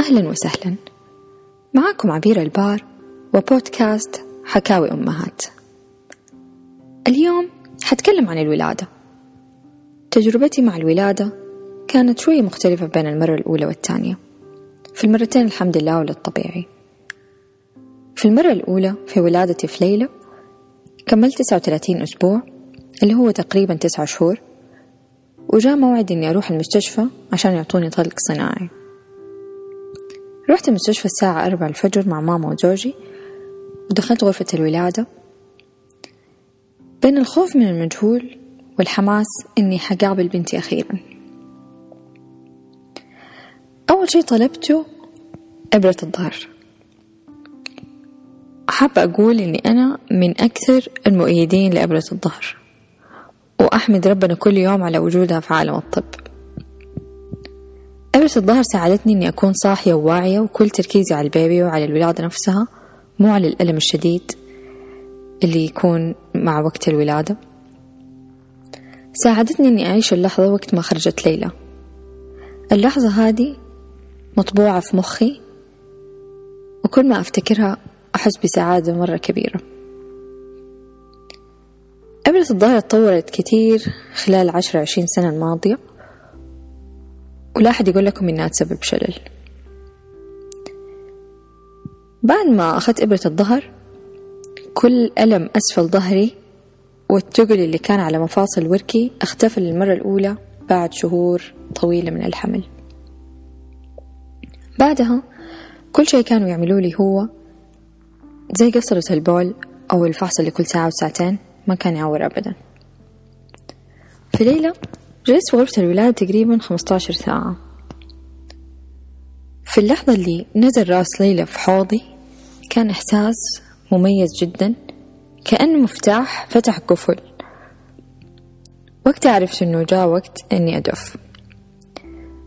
أهلا وسهلا. معاكم عبير البار وبودكاست حكاوي أمهات. اليوم حتكلم عن الولادة. تجربتي مع الولادة كانت شوية مختلفة بين المرة الأولى والثانية. في المرتين الحمد لله وللطبيعي. في المرة الأولى في ولادتي في ليلة كملت تسعة وثلاثين أسبوع اللي هو تقريبا تسعة شهور وجاء موعد إني أروح المستشفى عشان يعطوني طلق صناعي. رحت المستشفى الساعة أربعة الفجر مع ماما وزوجي. ودخلت غرفة الولادة. بين الخوف من المجهول والحماس إني حقابل بنتي أخيرا. أول شي طلبته إبرة الظهر. حابة أقول إني أنا من أكثر المؤيدين لإبرة الظهر. وأحمد ربنا كل يوم على وجودها في عالم الطب. إبرة الظهر ساعدتني إني أكون صاحية وواعية وكل تركيزي على البيبي وعلى الولادة نفسها مو على الألم الشديد اللي يكون مع وقت الولادة. ساعدتني إني أعيش اللحظة وقت ما خرجت ليلى. اللحظة هذه مطبوعة في مخي وكل ما أفتكرها أحس بسعادة مرة كبيرة. إبرة الظهر تطورت كتير خلال عشر عشرين سنة الماضية. ولا أحد يقول لكم إنها تسبب شلل. بعد ما أخذت إبرة الظهر كل ألم أسفل ظهري والتقل اللي كان على مفاصل وركي اختفى للمرة الأولى بعد شهور طويلة من الحمل. بعدها كل شيء كانوا يعملوا لي هو زي قصرة البول أو الفحص اللي كل ساعة وساعتين ما كان يعور أبدا. في ليلة جلست في غرفة الولادة تقريبا خمستاشر ساعة. في اللحظة اللي نزل رأس ليلى في حوضي كان إحساس مميز جدا كأن مفتاح فتح قفل وقتها عرفت إنه جاء وقت إني أدف.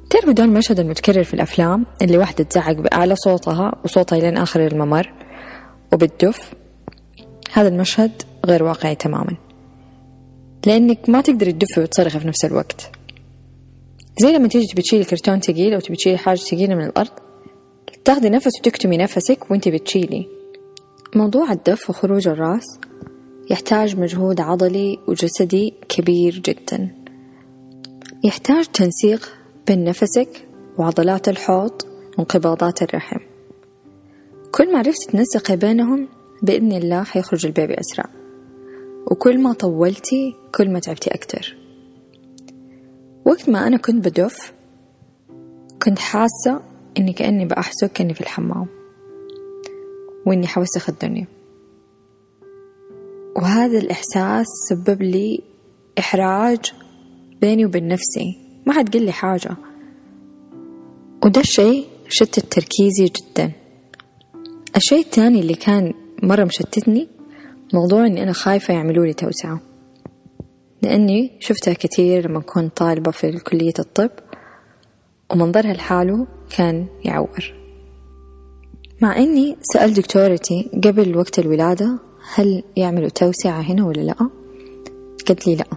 تعرفوا ده المشهد المتكرر في الأفلام اللي واحدة تزعق بأعلى صوتها وصوتها لين آخر الممر وبتدف؟ هذا المشهد غير واقعي تماما. لأنك ما تقدر تدفي وتصرخي في نفس الوقت. زي لما تيجي تبي تشيلي كرتون ثقيل أو تبي تشيلي حاجة ثقيلة من الأرض تاخدي نفس وتكتمي نفسك وأنتي بتشيلي. موضوع الدف وخروج الراس يحتاج مجهود عضلي وجسدي كبير جدا. يحتاج تنسيق بين نفسك وعضلات الحوض وانقباضات الرحم. كل ما عرفت تنسقي بينهم بإذن الله حيخرج البيبي أسرع. وكل ما طولتي كل ما تعبتي أكتر. وقت ما أنا كنت بدف كنت حاسة إني كأني بأحسك كأني في الحمام وإني حوسخ الدنيا. وهذا الإحساس سبب لي إحراج بيني وبين نفسي. ما حد قال لي حاجة. وده الشيء شتت تركيزي جدا. الشيء الثاني اللي كان مرة مشتتني موضوع إني أنا خايفة يعملوا لي توسعة. لأني شفتها كثير لما كنت طالبة في كلية الطب ومنظرها لحاله كان يعور. مع إني سألت دكتورتي قبل وقت الولادة هل يعملوا توسعة هنا ولا لأ؟ قالت لي لأ.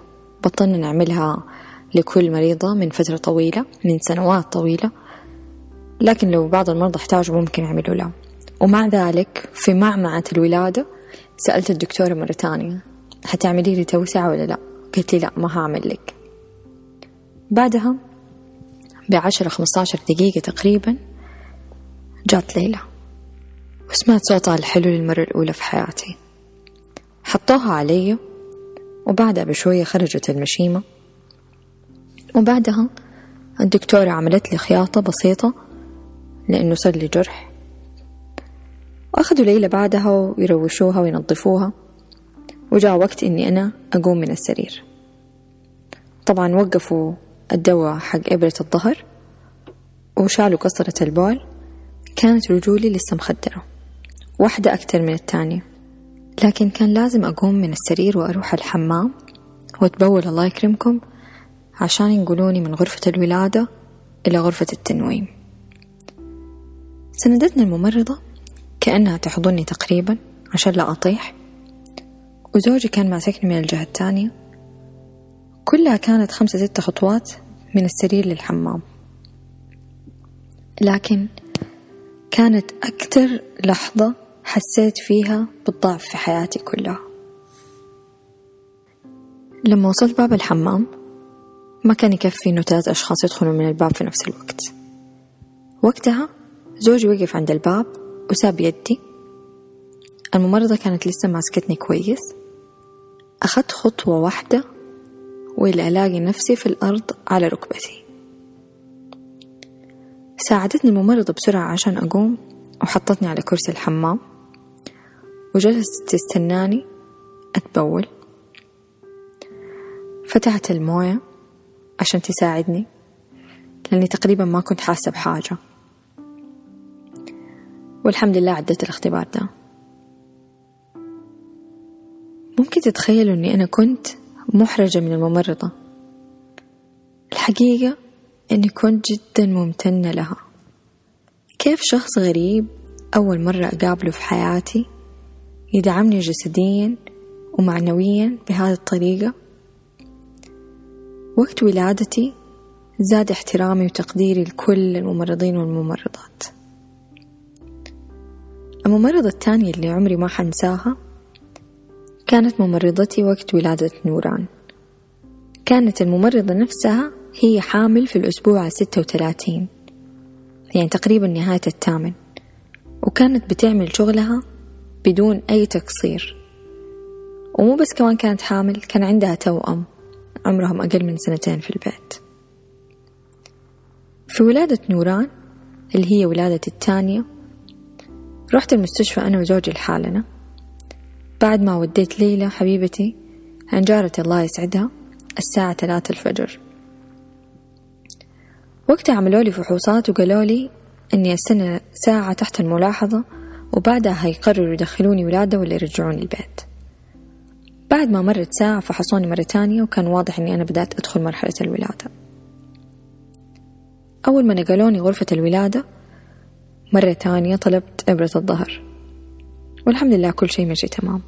بطلنا نعملها لكل مريضة من فترة طويلة من سنوات طويلة. لكن لو بعض المرضى احتاجوا ممكن يعملوا له ومع ذلك في معمعة الولادة سألت الدكتورة مرة تانية حتعملي لي توسعة ولا لا؟ قالت لي لا ما هعمل لك. بعدها بعشرة خمستاشر دقيقة تقريبا جات ليلى وسمعت صوتها الحلو للمرة الأولى في حياتي. حطوها علي وبعدها بشوية خرجت المشيمة. وبعدها الدكتورة عملت لي خياطة بسيطة لأنه صار لي جرح. وأخذوا ليلى بعدها ويروشوها وينظفوها. وجاء وقت إني أنا أقوم من السرير. طبعا وقفوا الدواء حق إبرة الظهر وشالوا قصرة البول. كانت رجولي لسه مخدرة واحدة أكتر من التانية لكن كان لازم أقوم من السرير وأروح الحمام. وأتبول الله يكرمكم عشان ينقلوني من غرفة الولادة إلى غرفة التنويم. سندتني الممرضة كأنها تحضني تقريبا عشان لا أطيح. وزوجي كان ماسكني من الجهة التانية كلها كانت خمسة ستة خطوات من السرير للحمام. لكن كانت أكتر لحظة حسيت فيها بالضعف في حياتي كلها. لما وصلت باب الحمام ما كان يكفي إنه ثلاث أشخاص يدخلوا من الباب في نفس الوقت. وقتها زوجي وقف عند الباب وساب يدي. الممرضة كانت لسه ماسكتني كويس. أخذت خطوة واحدة وإلا ألاقي نفسي في الأرض على ركبتي. ساعدتني الممرضة بسرعة عشان أقوم وحطتني على كرسي الحمام. وجلست تستناني أتبول. فتحت الموية عشان تساعدني لأني تقريبا ما كنت حاسة بحاجة. والحمد لله عديت الاختبار ده. ممكن تتخيلوا أني أنا كنت محرجة من الممرضة. الحقيقة أني كنت جدا ممتنة لها. كيف شخص غريب أول مرة أقابله في حياتي يدعمني جسديا ومعنويا بهذه الطريقة؟ وقت ولادتي زاد احترامي وتقديري لكل الممرضين والممرضات. الممرضة الثانية اللي عمري ما حنساها كانت ممرضتي وقت ولادة نوران. كانت الممرضة نفسها هي حامل في الأسبوع الستة وثلاثين يعني تقريبا نهاية الثامن وكانت بتعمل شغلها بدون أي تقصير. ومو بس كمان كانت حامل كان عندها توأم عمرهم أقل من سنتين في البيت. في ولادة نوران اللي هي ولادتي الثانية رحت المستشفى أنا وزوجي لحالنا. بعد ما وديت ليلى حبيبتي عن جارتي الله يسعدها الساعة ثلاثة الفجر. وقتها عملوا لي فحوصات وقالوا لي إني السنة ساعة تحت الملاحظة وبعدها هيقرروا يدخلوني ولادة ولا يرجعوني البيت. بعد ما مرت ساعة فحصوني مرة تانية وكان واضح إني أنا بدأت أدخل مرحلة الولادة. أول ما نقلوني غرفة الولادة مرة تانية طلبت إبرة الظهر. والحمد لله كل شيء مشي تمام.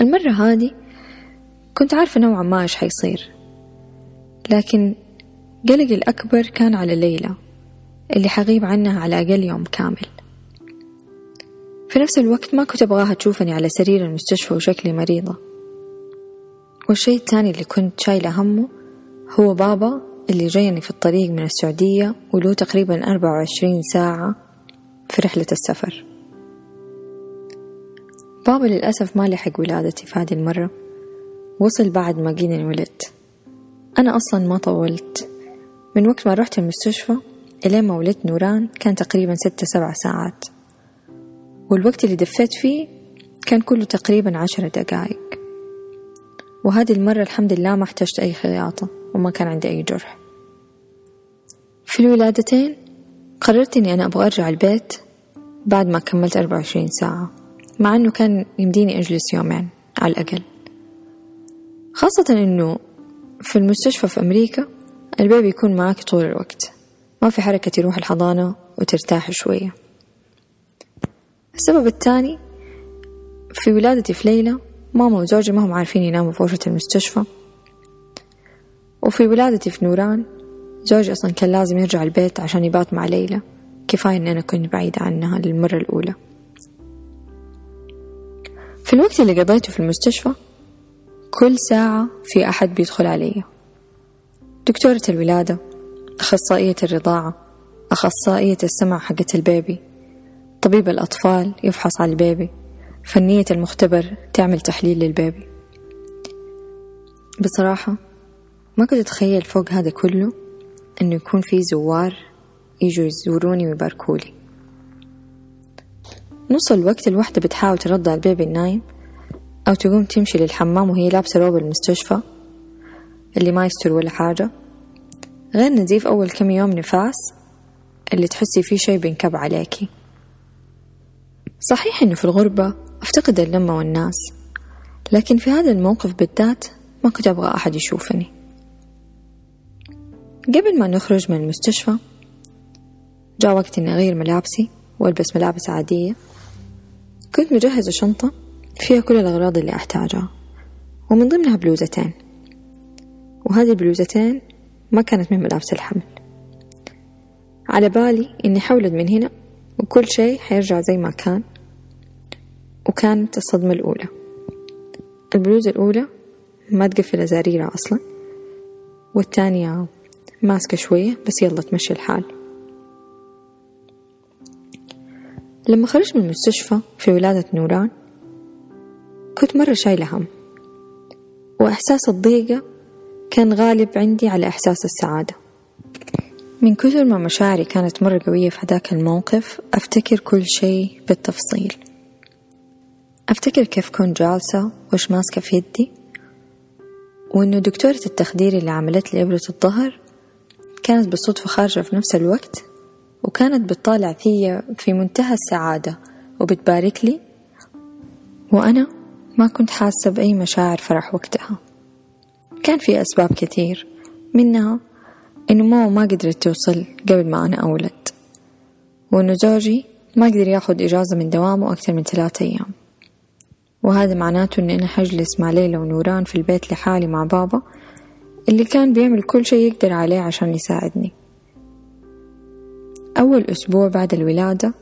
المرة هذه كنت عارفة نوعا ما إيش حيصير. لكن قلقي الأكبر كان على ليلى اللي حغيب عنها على أقل يوم كامل. في نفس الوقت ما كنت أبغاها تشوفني على سرير المستشفى وشكلي مريضة. والشيء الثاني اللي كنت شايلة همه هو بابا اللي جايني في الطريق من السعودية وله تقريبا أربعة وعشرين ساعة في رحلة السفر. بابا للأسف ما لحق ولادتي في هذه المرة. وصل بعد ما جيني ولدت أنا أصلا ما طولت. من وقت ما رحت المستشفى إلين ما ولدت نوران كان تقريبا ستة سبع ساعات. والوقت اللي دفيت فيه كان كله تقريبا عشر دقايق. وهذه المرة الحمد لله ما احتجت أي خياطة. وما كان عندي أي جرح. في الولادتين قررت إني أنا أبغى أرجع البيت بعد ما كملت أربعة وعشرين ساعة مع أنه كان يمديني أجلس يومين على الأقل. خاصة أنه في المستشفى في أمريكا البيبي يكون معاك طول الوقت ما في حركة تروح الحضانة وترتاح شوية. السبب الثاني في ولادتي في ليلى ماما وزوجي ما هم عارفين يناموا في غرفة المستشفى. وفي ولادتي في نوران زوجي أصلا كان لازم يرجع البيت عشان يبات مع ليلى. كفاية إني أنا كنت بعيدة عنها للمرة الأولى. في الوقت اللي قضيته في المستشفى كل ساعة في أحد بيدخل علي. دكتورة الولادة أخصائية الرضاعة أخصائية السمع حقت البيبي طبيب الأطفال يفحص على ال baby فنية المختبر تعمل تحليل لل baby. بصراحة ما كنت أتخيل فوق هذا كله إنه يكون في زوار يجوا يزوروني ويباركولي. نص الوقت الوحدة بتحاول ترضع ال baby النايم أو تقوم تمشي للحمام وهي لابسة روب المستشفى اللي ما يستر ولا حاجة. غير نزيف أول كم يوم نفاس اللي تحسي فيه شي بينكب عليكي. صحيح إنه في الغربة أفتقد اللمة والناس لكن في هذا الموقف بالذات ما كنت أبغى أحد يشوفني. قبل ما نخرج من المستشفى جاء وقت إني أغير ملابسي وألبس ملابس عادية. كنت مجهزة شنطة فيها كل الأغراض اللي أحتاجها ومن ضمنها بلوزتين. وهذه البلوزتين ما كانت من ملابس الحمل. على بالي إني حولد من هنا وكل شيء حيرجع زي ما كان وكانت الصدمة الأولى. البلوزة الأولى ما تقفل أزاريرها أصلا والتانية ماسكة شوية بس يلا تمشي الحال. لما خرجت من المستشفى في ولادة نوران كنت مرة شايلة هم وإحساس الضيقة كان غالب عندي على إحساس السعادة. من كثر ما مشاعري كانت مرة قوية في هذاك الموقف أفتكر كل شيء بالتفصيل. أفتكر كيف كنت جالسة وش ماسكة في يدي وإنه دكتورة التخدير اللي عملت لي إبرة الظهر كانت بالصدفة خارجة في نفس الوقت وكانت بتطالع فيا في منتهى السعادة وبتبارك لي وأنا ما كنت حاسة بأي مشاعر فرح وقتها. كان في أسباب كثير منها إنه ماما ما قدرت توصل قبل ما أنا أولد وإنه زوجي ما قدر ياخد إجازة من دوامه أكثر من ثلاثة أيام. وهذا معناته إني أنا حجلس مع ليلى ونوران في البيت لحالي مع بابا اللي كان بيعمل كل شيء يقدر عليه عشان يساعدني. أول أسبوع بعد الولادة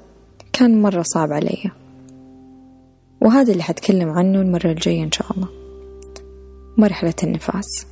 كان مرة صعب علي. وهذا اللي حتكلم عنه المرة الجاية إن شاء الله. مرحلة النفاس.